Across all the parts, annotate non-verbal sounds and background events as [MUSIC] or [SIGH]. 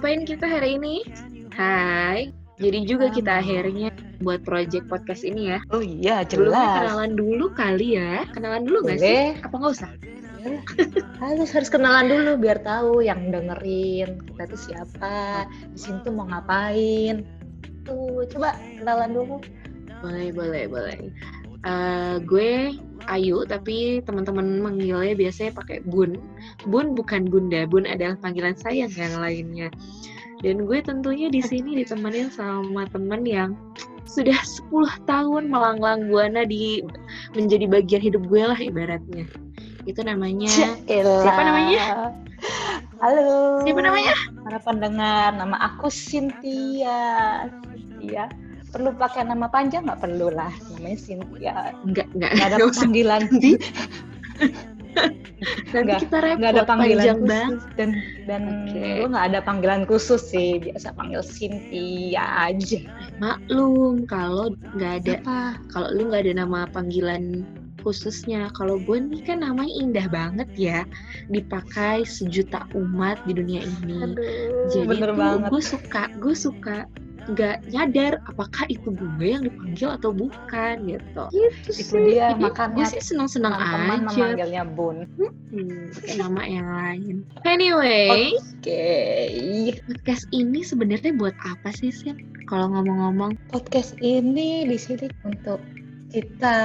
Ngapain kita hari ini? Hai. Jadi juga kita akhirnya buat project podcast ini ya. Oh iya, jelas. kenalan dulu kali ya. Kenalan dulu nggak sih? Apa nggak usah? [LAUGHS] Harus harus kenalan dulu biar tahu yang dengerin kita tuh siapa, di sini tuh mau ngapain. Tuh, coba kenalan dulu. Boleh, boleh, boleh. Eh, gue Ayu, tapi teman-teman manggilnya biasanya pakai Bun. Bun bukan Bunda, Bun adalah panggilan sayang yang lainnya. Dan gue tentunya di sini ditemenin sama teman yang sudah 10 tahun melanglang buana di menjadi bagian hidup gue lah ibaratnya. Itu namanya Elah. Siapa namanya? Halo. siapa namanya? Para pendengar, nama aku Cynthia. Cynthia. Perlu pakai nama panjang nggak? Perlu lah, namanya Cynthia. Nggak ada Nggak usah. panggilan. Nanti, [LAUGHS] [LAUGHS] nanti Nggak- kita repot nggak ada panggilan panjang khusus. banget. dan dan Oke. gue nggak ada panggilan khusus sih. Biasa panggil Cynthia aja. Maklum kalau nggak ada apa? kalau lu nggak ada nama panggilan khususnya kalau gue nih kan namanya indah banget ya. Dipakai sejuta umat di dunia ini. Aduh jadi bener tuh banget. gue suka gue suka nggak nyadar apakah itu gue yang dipanggil atau bukan gitu. Gitu itu dia Jadi, makanya gue sih senang senang teman aja. memanggilnya Bun. Hmm, nama yang lain. Anyway. Oke. Podcast ini sebenarnya buat apa sih sih kalau ngomong-ngomong. Podcast ini di sini untuk kita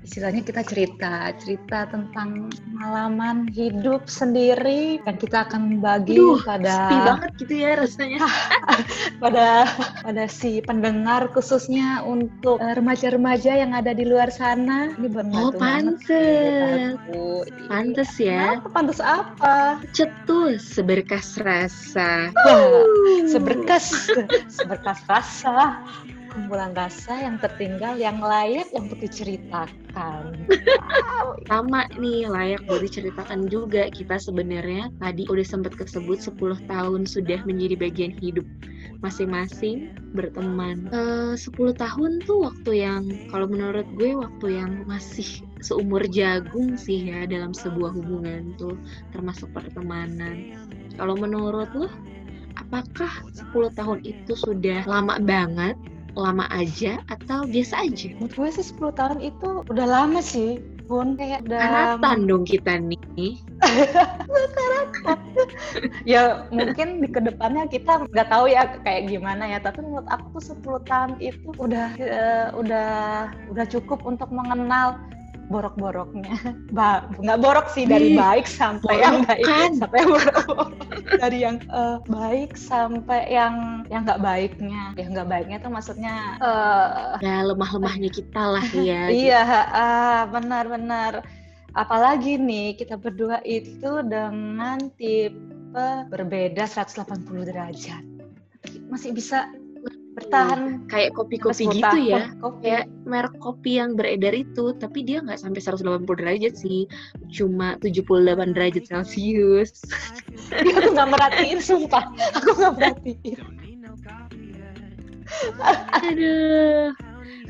istilahnya kita cerita cerita tentang pengalaman hidup sendiri dan kita akan bagi Duh, pada banget gitu ya rasanya. [LAUGHS] pada pada si pendengar khususnya untuk eh, remaja-remaja yang ada di luar sana. Ini Oh, pantes. Pantes ya, Apa pantes apa? cetus seberkas rasa. Wah, seberkas [LAUGHS] seberkas rasa kumpulan rasa yang tertinggal yang layak untuk diceritakan. Sama nih layak buat diceritakan juga kita sebenarnya tadi udah sempat kesebut 10 tahun sudah menjadi bagian hidup masing-masing berteman. Eh 10 tahun tuh waktu yang kalau menurut gue waktu yang masih seumur jagung sih ya dalam sebuah hubungan tuh termasuk pertemanan. Kalau menurut lo apakah 10 tahun itu sudah lama banget? Lama aja atau biasa aja? Menurut gue sih 10 tahun itu udah lama sih. Bun kayak udah Karatan dong kita nih. [LAUGHS] ya mungkin di ke depannya kita nggak tahu ya kayak gimana ya tapi menurut aku tuh 10 tahun itu udah eh, udah udah cukup untuk mengenal borok-boroknya [LAUGHS] ba nggak borok sih dari baik sampai yang baik borokan. sampai yang borok dari yang eh, baik sampai yang yang nggak baiknya yang nggak baiknya tuh maksudnya eh, ya lemah-lemahnya kita lah [LAUGHS] ya. Iya, ah, benar-benar. Apalagi nih kita berdua itu dengan tipe berbeda 180 derajat. Masih bisa bertahan Kayak kopi-kopi sampai 10 gitu ya. Kopi. Kayak merek kopi yang beredar itu, tapi dia nggak sampai 180 derajat sih, cuma 78 derajat Celcius. aku nggak merhatiin, sumpah. Aku nggak merhatiin. Aduh,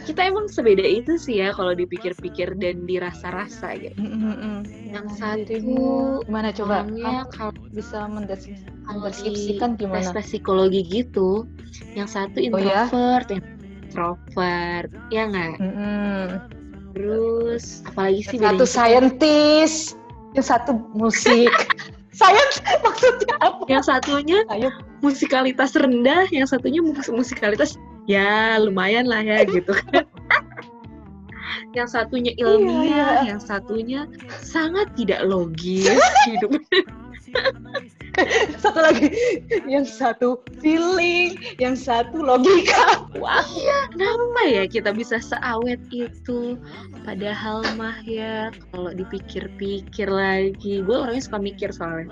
kita emang sebeda itu sih ya kalau dipikir-pikir dan dirasa-rasa gitu. Yang satu dirimu gimana coba? Kamu kalau bisa mendeskripsikan gimana? tes psikologi gitu, yang satu Oh ya? introvert, yang introvert, ya nggak? Mm-mm. Terus apalagi sih Satu saintis, yang satu musik. [LAUGHS] Sains maksudnya apa? Yang satunya Ayo musikalitas rendah, yang satunya mus- musikalitas ya lumayan lah ya gitu kan. [LAUGHS] yang satunya ilmiah, iya. yang satunya sangat tidak logis [LAUGHS] hidup. [LAUGHS] satu lagi yang satu feeling yang satu logika wah Kenapa ya kita bisa seawet itu? Padahal mah ya kalau dipikir-pikir lagi, gue orangnya suka mikir soalnya.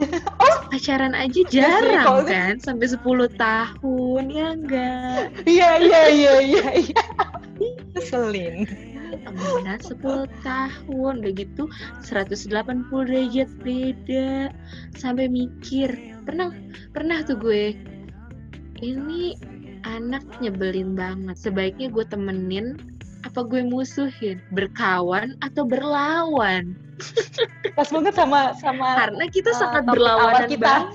[LAUGHS] Pacaran aja jarang kalau- kan? Sampai 10 tahun ya enggak. iya iya iya [LAUGHS] iya iya. Keselin temenan 10 tahun. Udah gitu 180 derajat beda. Sampai mikir pernah pernah tuh gue ini anak nyebelin banget. Sebaiknya gue temenin apa gue musuhin? Berkawan atau berlawan? [LAUGHS] Pas banget sama sama karena kita uh, sangat berlawanan kita. banget.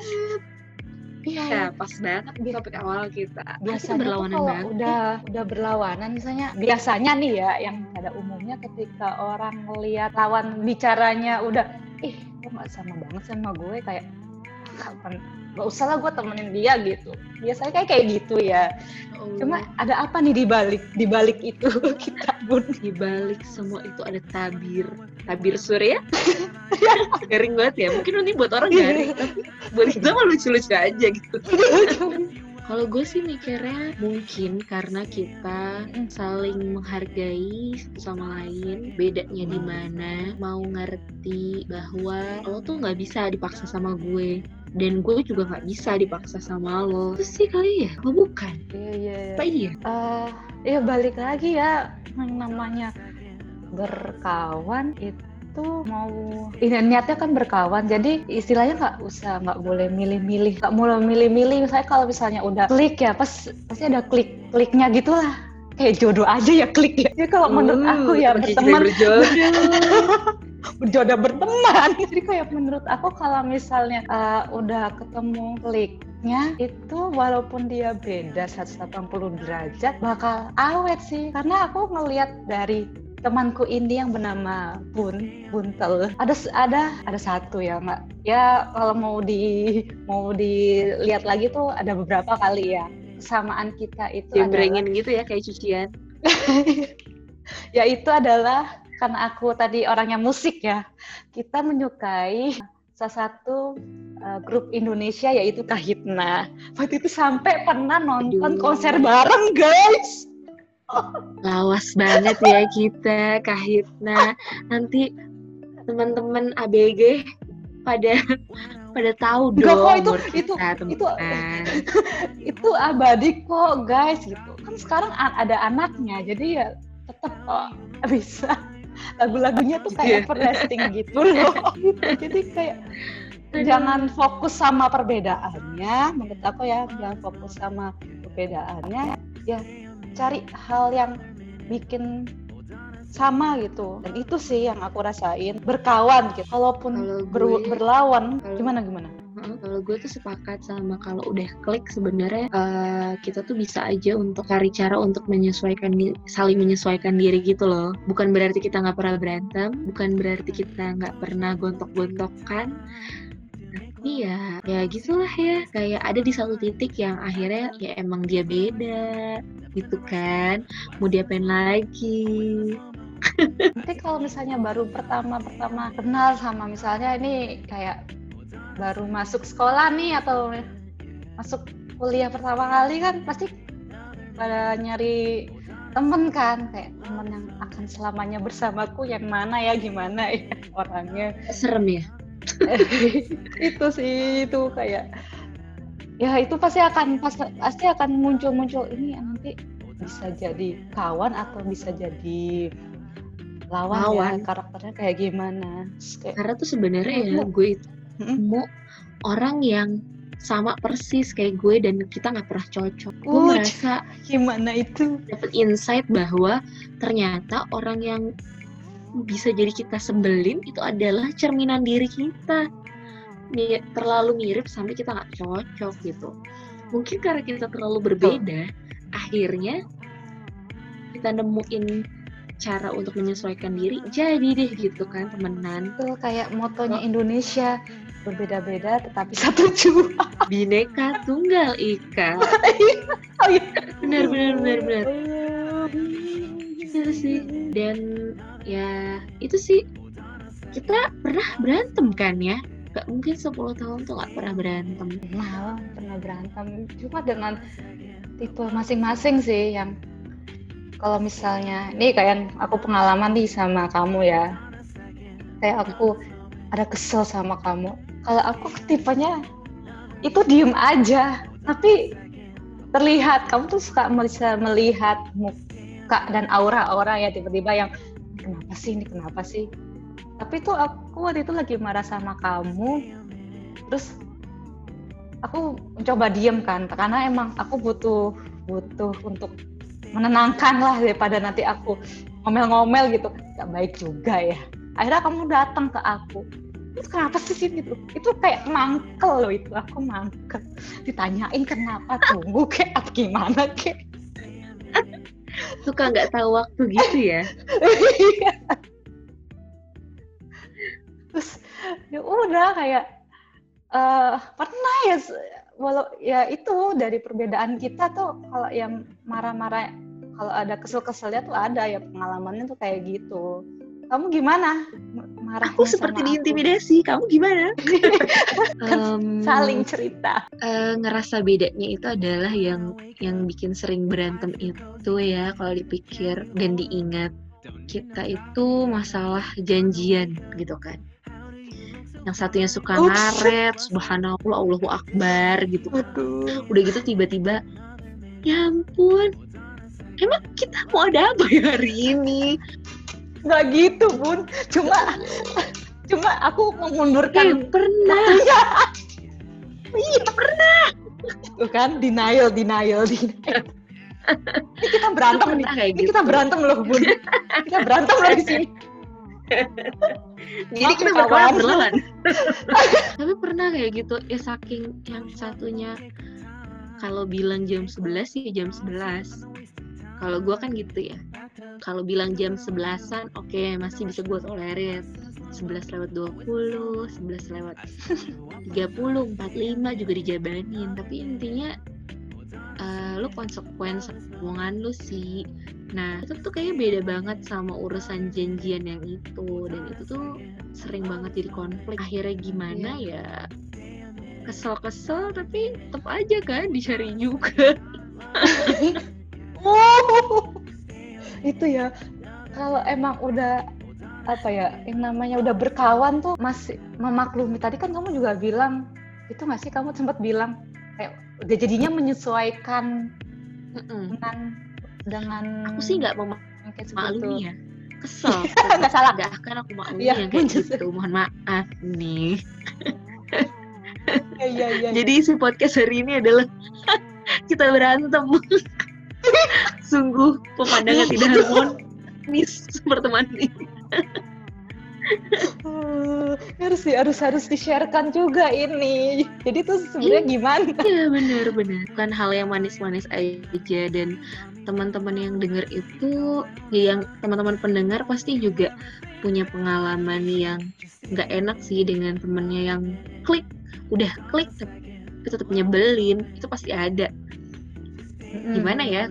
Iya ya pas banget di topik awal kita. Biasanya tuh berlawanan kalau banget. udah udah berlawanan misalnya biasanya nih ya yang pada umumnya ketika orang melihat lawan bicaranya udah ih kok nggak sama banget sama gue? Kayak kapan nggak usah lah gue temenin dia gitu. Biasanya kayak kayak gitu ya. Oh, cuma ada apa nih di balik di balik itu? [LAUGHS] Kita pun di balik semua itu ada tabir. Tabir surya [LAUGHS] garing banget ya. Mungkin nanti buat orang garing tapi buat kita mah lucu-lucu aja gitu [LAUGHS] Kalau gue sih mikirnya mungkin karena kita saling menghargai satu sama lain, bedanya di mana, mau ngerti bahwa lo tuh nggak bisa dipaksa sama gue, dan gue juga nggak bisa dipaksa sama lo. Itu sih kali ya? Oh bukan? iya iya Apa iya? Eh, ya balik lagi ya yang namanya berkawan itu mau ini niatnya kan berkawan jadi istilahnya nggak usah nggak boleh milih-milih nggak boleh milih-milih. Misalnya kalau misalnya udah klik ya pas pasti ada klik kliknya gitulah. Kayak jodoh aja ya klik ya. Jadi kalau menurut aku ya Bagi kita berteman. berjodoh. [LAUGHS] berjodoh berteman. Jadi kayak menurut aku kalau misalnya uh, udah ketemu kliknya itu walaupun dia beda 180 derajat bakal awet sih. Karena aku ngelihat dari temanku ini yang bernama Bun Buntel. Ada ada ada satu ya nggak ya kalau mau di mau dilihat lagi tuh ada beberapa kali ya. Kesamaan kita itu adalah Jembrengin gitu ya kayak cucian. [LAUGHS] ya itu adalah karena aku tadi orangnya musik ya. Kita menyukai salah satu uh, grup Indonesia yaitu Kahitna. Waktu itu sampai pernah nonton Aduh. konser bareng guys Lawas banget ya kita, Kahitna. Nanti teman-teman ABG pada pada tahu Enggak dong kok, itu- itu- kita, itu- [LAUGHS] itu abadi kok guys gitu. Kan sekarang ada anaknya jadi ya tetap kok bisa. Lagu-lagunya tuh kayak Iya. everlasting [LAUGHS] gitu loh. Gitu. jadi kayak jangan fokus sama perbedaannya. Menurut aku ya jangan fokus sama perbedaannya. Ya cari hal yang bikin sama gitu dan itu sih yang aku rasain berkawan gitu kalaupun Kalau ber- gue- berlawan kalau- gimana gimana Kalau gue tuh sepakat sama kalau udah klik sebenarnya eh, kita tuh bisa aja untuk cari cara untuk menyesuaikan saling menyesuaikan diri gitu loh. Bukan berarti kita nggak pernah berantem, bukan berarti kita nggak pernah gontok-gontokan. Tapi ya, ya gitulah ya. Kayak ada di satu titik yang akhirnya ya emang dia beda gitu kan. Mau diapain lagi? Nanti kalau misalnya baru pertama-pertama kenal sama misalnya ini kayak baru masuk sekolah nih atau masuk kuliah pertama kali kan pasti pada nyari temen kan kayak temen yang akan selamanya bersamaku yang mana ya gimana ya orangnya Serem ya? [LAUGHS] itu sih itu kayak ya itu pasti akan pas- pasti akan muncul-muncul ini nanti bisa jadi kawan atau bisa jadi lawan, Lawan. ya karakternya kayak gimana kayak, Karena tuh sebenarnya ya Iya. gue itu mau orang yang sama persis kayak gue dan kita nggak pernah cocok. Gue merasa gimana itu dapet insight bahwa ternyata orang yang bisa jadi kita sebelin itu adalah cerminan diri kita. Terlalu mirip sampai kita nggak cocok gitu. Mungkin karena kita terlalu berbeda, akhirnya kita nemuin cara untuk menyesuaikan diri, jadi deh gitu kan temenan. tuh kayak motonya Oh. Indonesia berbeda-beda tetapi satu jua [LAUGHS] Bineka Tunggal Ika. [LAUGHS] oh iya Benar benar benar benar. Itu sih. Dan ya itu sih. Kita pernah berantem kan ya? Gak mungkin 10 tahun tuh gak pernah berantem. pernah pernah berantem. Cuma dengan tipe masing-masing sih yang kalau misalnya ini kayak aku pengalaman nih sama kamu ya. Kayak aku ada kesel sama kamu. Kalau aku tipenya itu diem aja. Tapi terlihat kamu tuh suka melihat muka dan aura-aura ya tiba-tiba yang kenapa sih ini? Kenapa sih? Tapi tuh aku waktu itu lagi marah sama kamu. Terus aku mencoba diem kan karena emang aku butuh butuh untuk menenangkan lah daripada nanti aku ngomel-ngomel gitu. Nggak baik juga ya. Akhirnya kamu datang ke aku. Itu kenapa sih sih gitu itu kayak mangkel loh itu. Aku mangkel. Ditanyain kenapa? Tunggu kayak gimana kayak suka nggak tahu waktu gitu ya? [LAUGHS] Terus ya udah kayak eh pernah ya walau ya itu dari perbedaan kita tuh kalau yang marah-marah kalau ada kesel-keselnya tuh ada ya pengalamannya tuh kayak gitu. Kamu gimana Aku seperti sama aku? diintimidasi kamu gimana [LAUGHS] Em, saling cerita eh, ngerasa bedanya itu adalah yang yang bikin sering berantem itu ya kalau dipikir dan diingat kita itu masalah janjian gitu kan yang satunya suka Ups. ngaret subhanallah Allahu akbar gitu Aduh. udah gitu tiba-tiba ya ampun emang kita mau ada apa ya hari ini nggak gitu bun. Cuma cuma aku eh memundurkan pernah. Iya. Pernah. Tuh kan denial denial denial. Ini kita berantem nih. ini gitu. kita berantem loh bun. Kita berantem loh di sini. Jadi kita ya, berkawan kawan. berlawan. [LAUGHS] Tapi pernah kayak gitu ya saking yang satunya kalau bilang jam 11 sih jam 11 kalau gua kan gitu ya. Kalau bilang jam 11an oke masih bisa gue tolerir. 11 lewat 20 11 lewat [LAUGHS] 30 45 juga dijabanin. Tapi intinya eh, lu konsekuen sama omongan lu sih. Nah itu tuh kayaknya beda banget sama urusan janjian yang itu. Dan itu tuh sering banget jadi konflik. Akhirnya gimana ya? Kesel-kesel tapi tetap aja kan dicari juga [LAUGHS] [LAUGHS] itu ya kalau emang udah apa ya yang namanya udah berkawan tuh masih memaklumi. Tadi kan kamu juga bilang itu nggak sih kamu sempat bilang kayak udah jadinya menyesuaikan dengan dengan aku sih nggak mau maklumi ya. Kesel. [LAUGHS] Nggak salah. Nggak akan aku maklumi Iya, yang kayak gitu. Mohon maaf nih. Iya iya iya. jadi isi podcast hari ini adalah [LAUGHS] kita berantem [LAUGHS] sungguh pemandangan tidak harmonis pertemanan ini. Eh, harus sih harus harus di-sharekan juga ini. Jadi tuh sebenarnya gimana? Iya benar benar. Bukan hal yang manis-manis aja. Dan teman-teman yang dengar itu ya yang teman-teman pendengar pasti juga punya pengalaman yang nggak enak sih dengan temennya yang klik. Udah klik tapi tetap nyebelin. Itu pasti ada Gimana ya?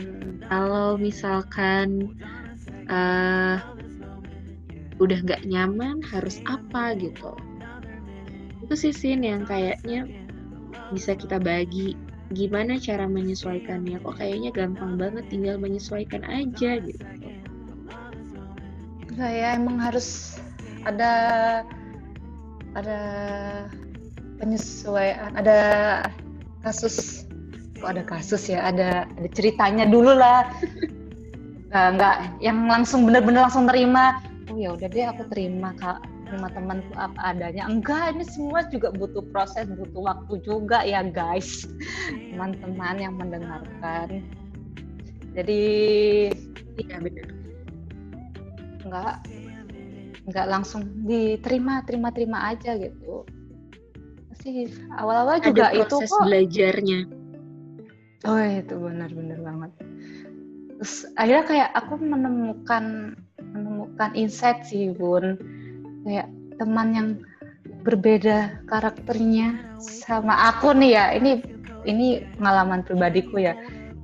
kalau misalkan eh udah nggak nyaman harus apa gitu? Itu sih Sin yang kayaknya bisa kita bagi. Gimana cara menyesuaikannya? Kok kayaknya gampang banget tinggal menyesuaikan aja gitu. Saya emang harus ada ada penyesuaian, ada kasus kok ada kasus ya, ada ada ceritanya dulu lah. Nggak, nggak yang langsung bener-bener langsung terima. Oh ya udah deh aku terima kak terima temanku apa adanya. Enggak, ini semua juga butuh proses, butuh waktu juga ya guys, teman-teman yang mendengarkan. Jadi iya benar nggak nggak langsung diterima terima terima aja gitu pasti awal-awal juga ada itu proses kok belajarnya oh itu benar-benar banget. Terus akhirnya kayak aku menemukan menemukan insight sih bun. Kayak teman yang berbeda karakternya sama aku nih ya. Ini ini pengalaman pribadiku ya.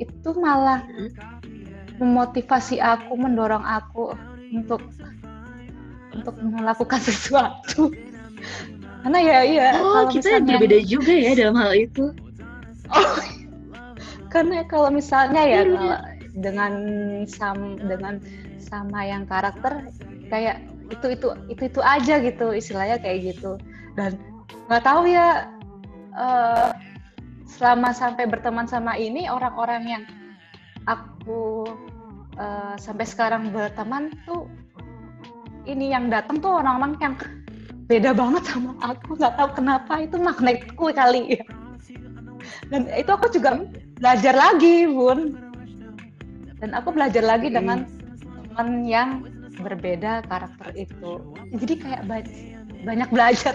Itu malah memotivasi aku mendorong aku untuk untuk melakukan [LAUGHS] sesuatu. Karena ya iya oh kalau kita berbeda juga ya dalam hal itu. [LAUGHS] Oh, karena kalau misalnya ya Iya, kalau dengan sam dengan sama yang karakter kayak itu itu itu itu aja gitu istilahnya kayak gitu. Dan nggak tahu ya eh, selama sampai berteman sama ini orang-orang yang aku eh, sampai sekarang berteman tuh ini yang datang tuh orang-orang yang beda banget sama aku. Nggak tahu kenapa itu magnetku kali. Ya dan itu aku juga belajar lagi bun. Dan aku belajar lagi Hmm. dengan teman yang berbeda karakter itu. Jadi kayak banyak belajar.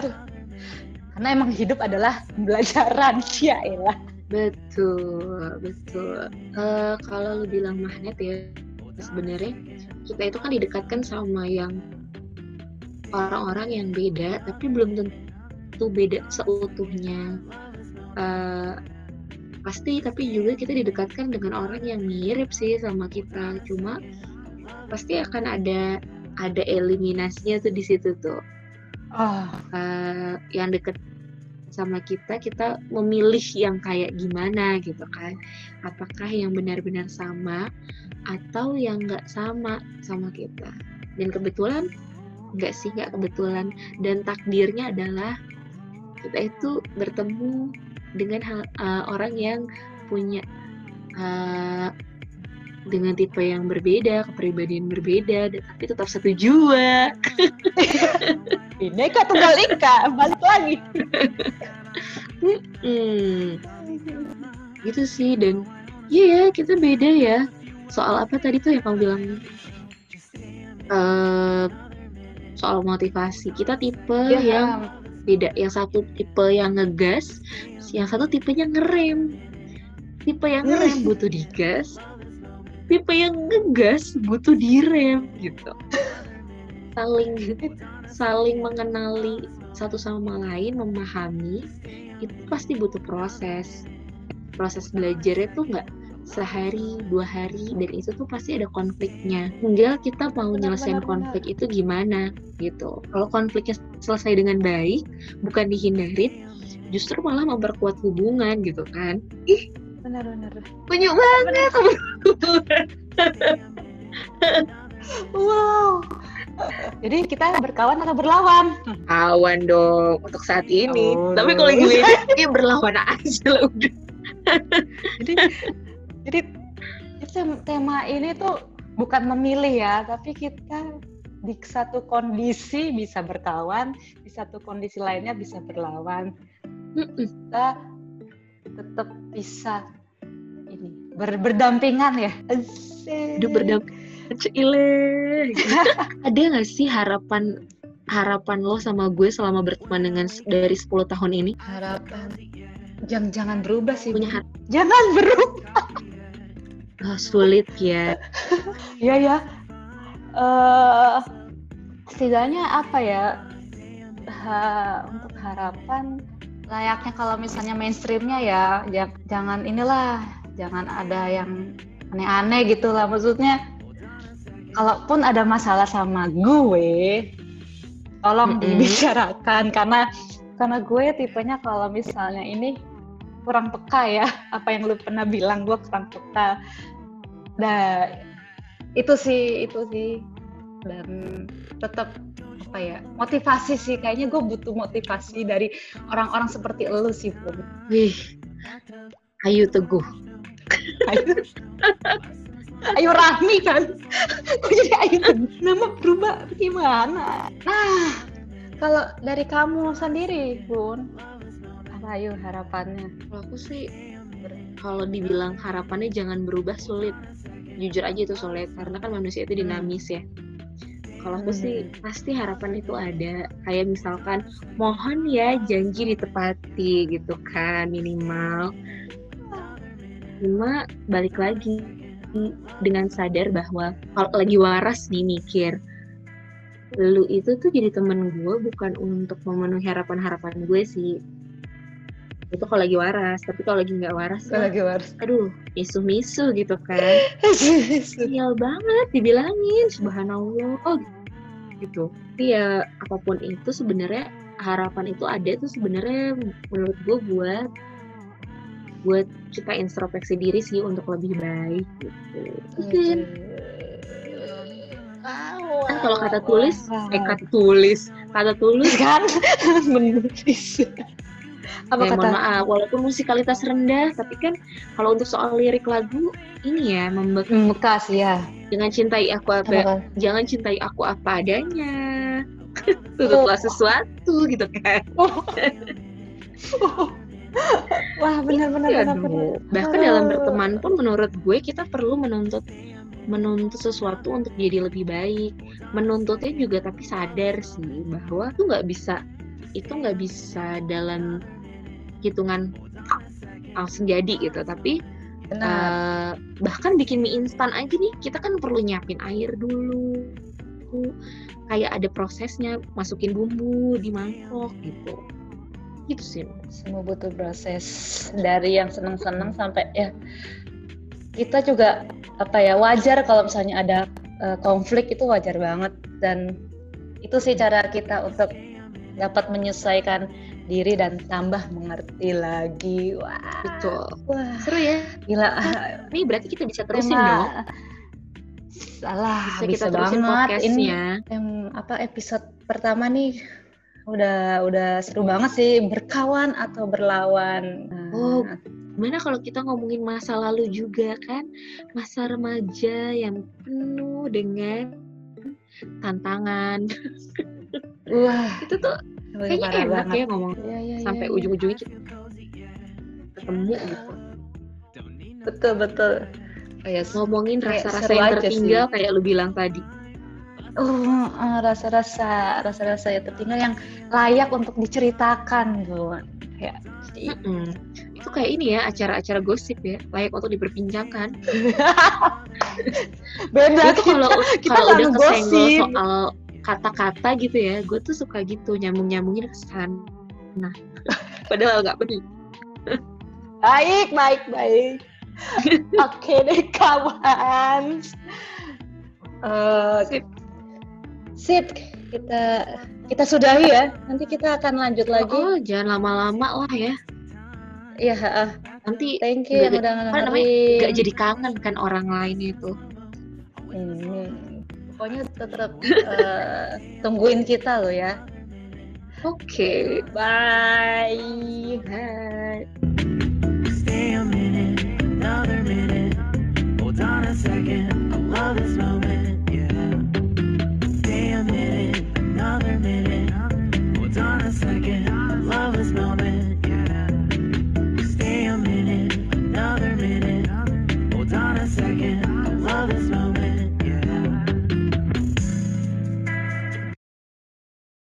Karena emang hidup adalah pembelajaran ya elah betul betul. Uh, kalau lu bilang magnet ya sebenarnya kita itu kan didekatkan sama yang orang-orang yang beda tapi belum tentu beda seutuhnya. Uh, pasti tapi juga kita didekatkan dengan orang yang mirip sih sama kita. Cuma pasti akan ada ada eliminasinya tuh di situ tuh. Oh. uh, yang deket sama kita kita memilih yang kayak gimana gitu kan. Apakah yang benar-benar sama atau yang nggak sama sama kita. Dan kebetulan nggak sih nggak kebetulan. Dan takdirnya adalah kita itu bertemu dengan hal, uh, orang yang punya uh, dengan tipe yang berbeda, kepribadian berbeda, tapi tetap satu jua. Ini kak tunggal ika, balik lagi. hmm, gitu sih dan iya yeah, kita beda ya. Soal apa tadi tuh yang kamu bilang? Uh, soal motivasi kita tipe yeah. yang beda. Yang satu tipe yang ngegas, yang satu tipenya ngerem. Tipe yang ngerem butuh digas tipe yang ngegas butuh direm gitu. Saling saling mengenali satu sama lain memahami itu pasti butuh proses. Proses belajar itu nggak sehari dua hari dan itu tuh pasti ada konfliknya. Tinggal kita mau nyelesain konflik itu gimana gitu. Kalau konfliknya selesai dengan baik bukan dihindarin justru malah memperkuat hubungan gitu kan. Ih benar-benar banyak banget. Wow. Jadi kita berkawan atau berlawan? Kawan dong untuk saat ini. Oh, Tapi kalau lagi ya berlawan aja lah udah. jadi jadi tema ini tuh bukan memilih ya, tapi kita di satu kondisi bisa berkawan, di satu kondisi lainnya bisa berlawan. Kita tetap bisa ini ber, berdampingan ya. Aduh berdampingan. Cile. [LAUGHS] Ada nggak sih harapan harapan lo sama gue selama berteman dengan dari 10 tahun ini? Harapan jangan jangan berubah sih. Punya har jangan berubah. Oh, sulit ya. [LAUGHS] Iya ya. Uh, setidaknya apa ya? Ha, untuk harapan layaknya kalau misalnya mainstreamnya ya, ya jangan inilah jangan ada yang aneh-aneh gitu lah maksudnya kalaupun ada masalah sama gue tolong mm -hmm. dibicarakan karena karena gue tipenya kalau misalnya ini kurang peka ya [LAUGHS] apa yang lu pernah bilang gue kurang peka nah itu sih itu sih dan tetap apa ya motivasi sih kayaknya gue butuh motivasi dari orang-orang seperti lo sih Pum. Wih, ayo teguh. ayo, ayo Rahmi kan. Kok jadi ayo teguh? Nama berubah gimana? Nah, kalau dari kamu sendiri, Bun, apa ayo harapannya? Kalau aku sih, kalau dibilang harapannya jangan berubah sulit. Jujur aja itu sulit, karena kan manusia itu dinamis ya kalau aku sih hmm. pasti harapan itu ada kayak misalkan mohon ya janji ditepati gitu kan minimal cuma balik lagi dengan sadar bahwa kalau lagi waras nih mikir lu itu tuh jadi temen gue bukan untuk memenuhi harapan-harapan gue sih itu kalau lagi waras tapi kalau lagi nggak waras kalau lagi waras. aduh misu-misu gitu kan. [LAUGHS] Sial banget dibilangin subhanallah oh gitu. Tapi ya apa pun itu sebenarnya harapan itu ada itu sebenarnya menurut gue buat buat kita introspeksi diri sih untuk lebih baik gitu. Mungkin kan kalau kata tulis eh kata tulis kata tulis kan [LAUGHS] menulis apa ya, kata? mohon maaf walaupun musikalitas rendah tapi kan kalau untuk soal lirik lagu ini ya membekas ya. Jangan cintai aku apa, apa jangan cintai aku apa adanya. [LAUGHS] Tutuplah oh. sesuatu gitu kan. [LAUGHS] [LAUGHS] Wah benar-benar ya, benar. Bahkan dalam berteman pun menurut gue kita perlu menuntut menuntut sesuatu untuk jadi lebih baik. Menuntutnya juga tapi sadar sih bahwa itu nggak bisa itu nggak bisa dalam hitungan langsung jadi gitu. Tapi Uh, bahkan bikin mie instan aja nih kita kan perlu nyiapin air dulu. Kayak ada prosesnya masukin bumbu di mangkok gitu. Gitu sih semua butuh proses dari yang seneng-seneng sampai ya kita juga apa ya wajar kalau misalnya ada uh, konflik itu wajar banget. Dan itu sih cara kita untuk dapat menyesuaikan diri dan tambah mengerti lagi. Wah. Betul. Wah. Seru ya. Gila. [LAUGHS] Ini berarti kita bisa terusin Tema... dong. Salah, bisa, bisa kita terusin banget. Ini em, apa episode pertama nih udah udah seru banget sih berkawan atau berlawan. Oh, gimana kalau kita ngomongin masa lalu juga kan masa remaja yang penuh dengan tantangan. [LAUGHS] Wah, itu tuh kayaknya enak banget. ya ngomong. Ya, ya, sampai ya, ujung-ujungnya kita ketemu gitu. Betul betul. Kayak ngomongin rasa-rasa yang tertinggal sih. kayak lu bilang tadi. Uh, uh, rasa-rasa rasa-rasa yang tertinggal yang layak untuk diceritakan gitu. Kayak mm -mm. itu kayak ini ya acara-acara gosip ya layak untuk diperbincangkan. [LAUGHS] Beda itu kalau kalau udah kesenggol soal kata-kata gitu ya. Gue tuh suka gitu nyambung nyambungin ke sana nah. [LAUGHS] Padahal nggak penting [LAUGHS] baik baik baik. [LAUGHS] Oke deh kawan. Uh, sip. sip. Kita kita sudahi ya. Nanti kita akan lanjut lagi. Oh jangan lama-lama lah ya. Iya, uh, nanti thank you yang udah nonton. Gak jadi kangen kan orang lain itu. Hmm pokoknya tetap uh, tungguin kita loh ya. Oke, okay. bye. Bye. Stay a minute, another minute. Hold on a second. I love this